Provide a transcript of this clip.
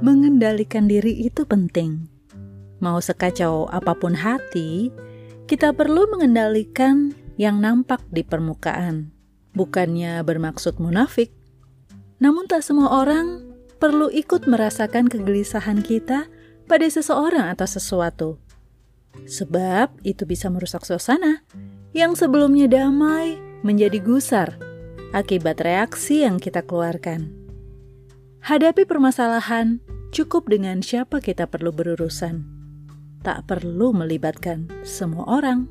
mengendalikan diri itu penting. Mau sekacau apa pun hati, kita perlu mengendalikan yang nampak di permukaan. Bukannya bermaksud munafik, namun tak semua orang perlu ikut merasakan kegelisahan kita pada seseorang atau sesuatu. Sebab itu bisa merusak suasana yang sebelumnya damai menjadi gusar akibat reaksi yang kita keluarkan. Hadapi permasalahan cukup dengan siapa kita perlu berurusan. Tak perlu melibatkan semua orang.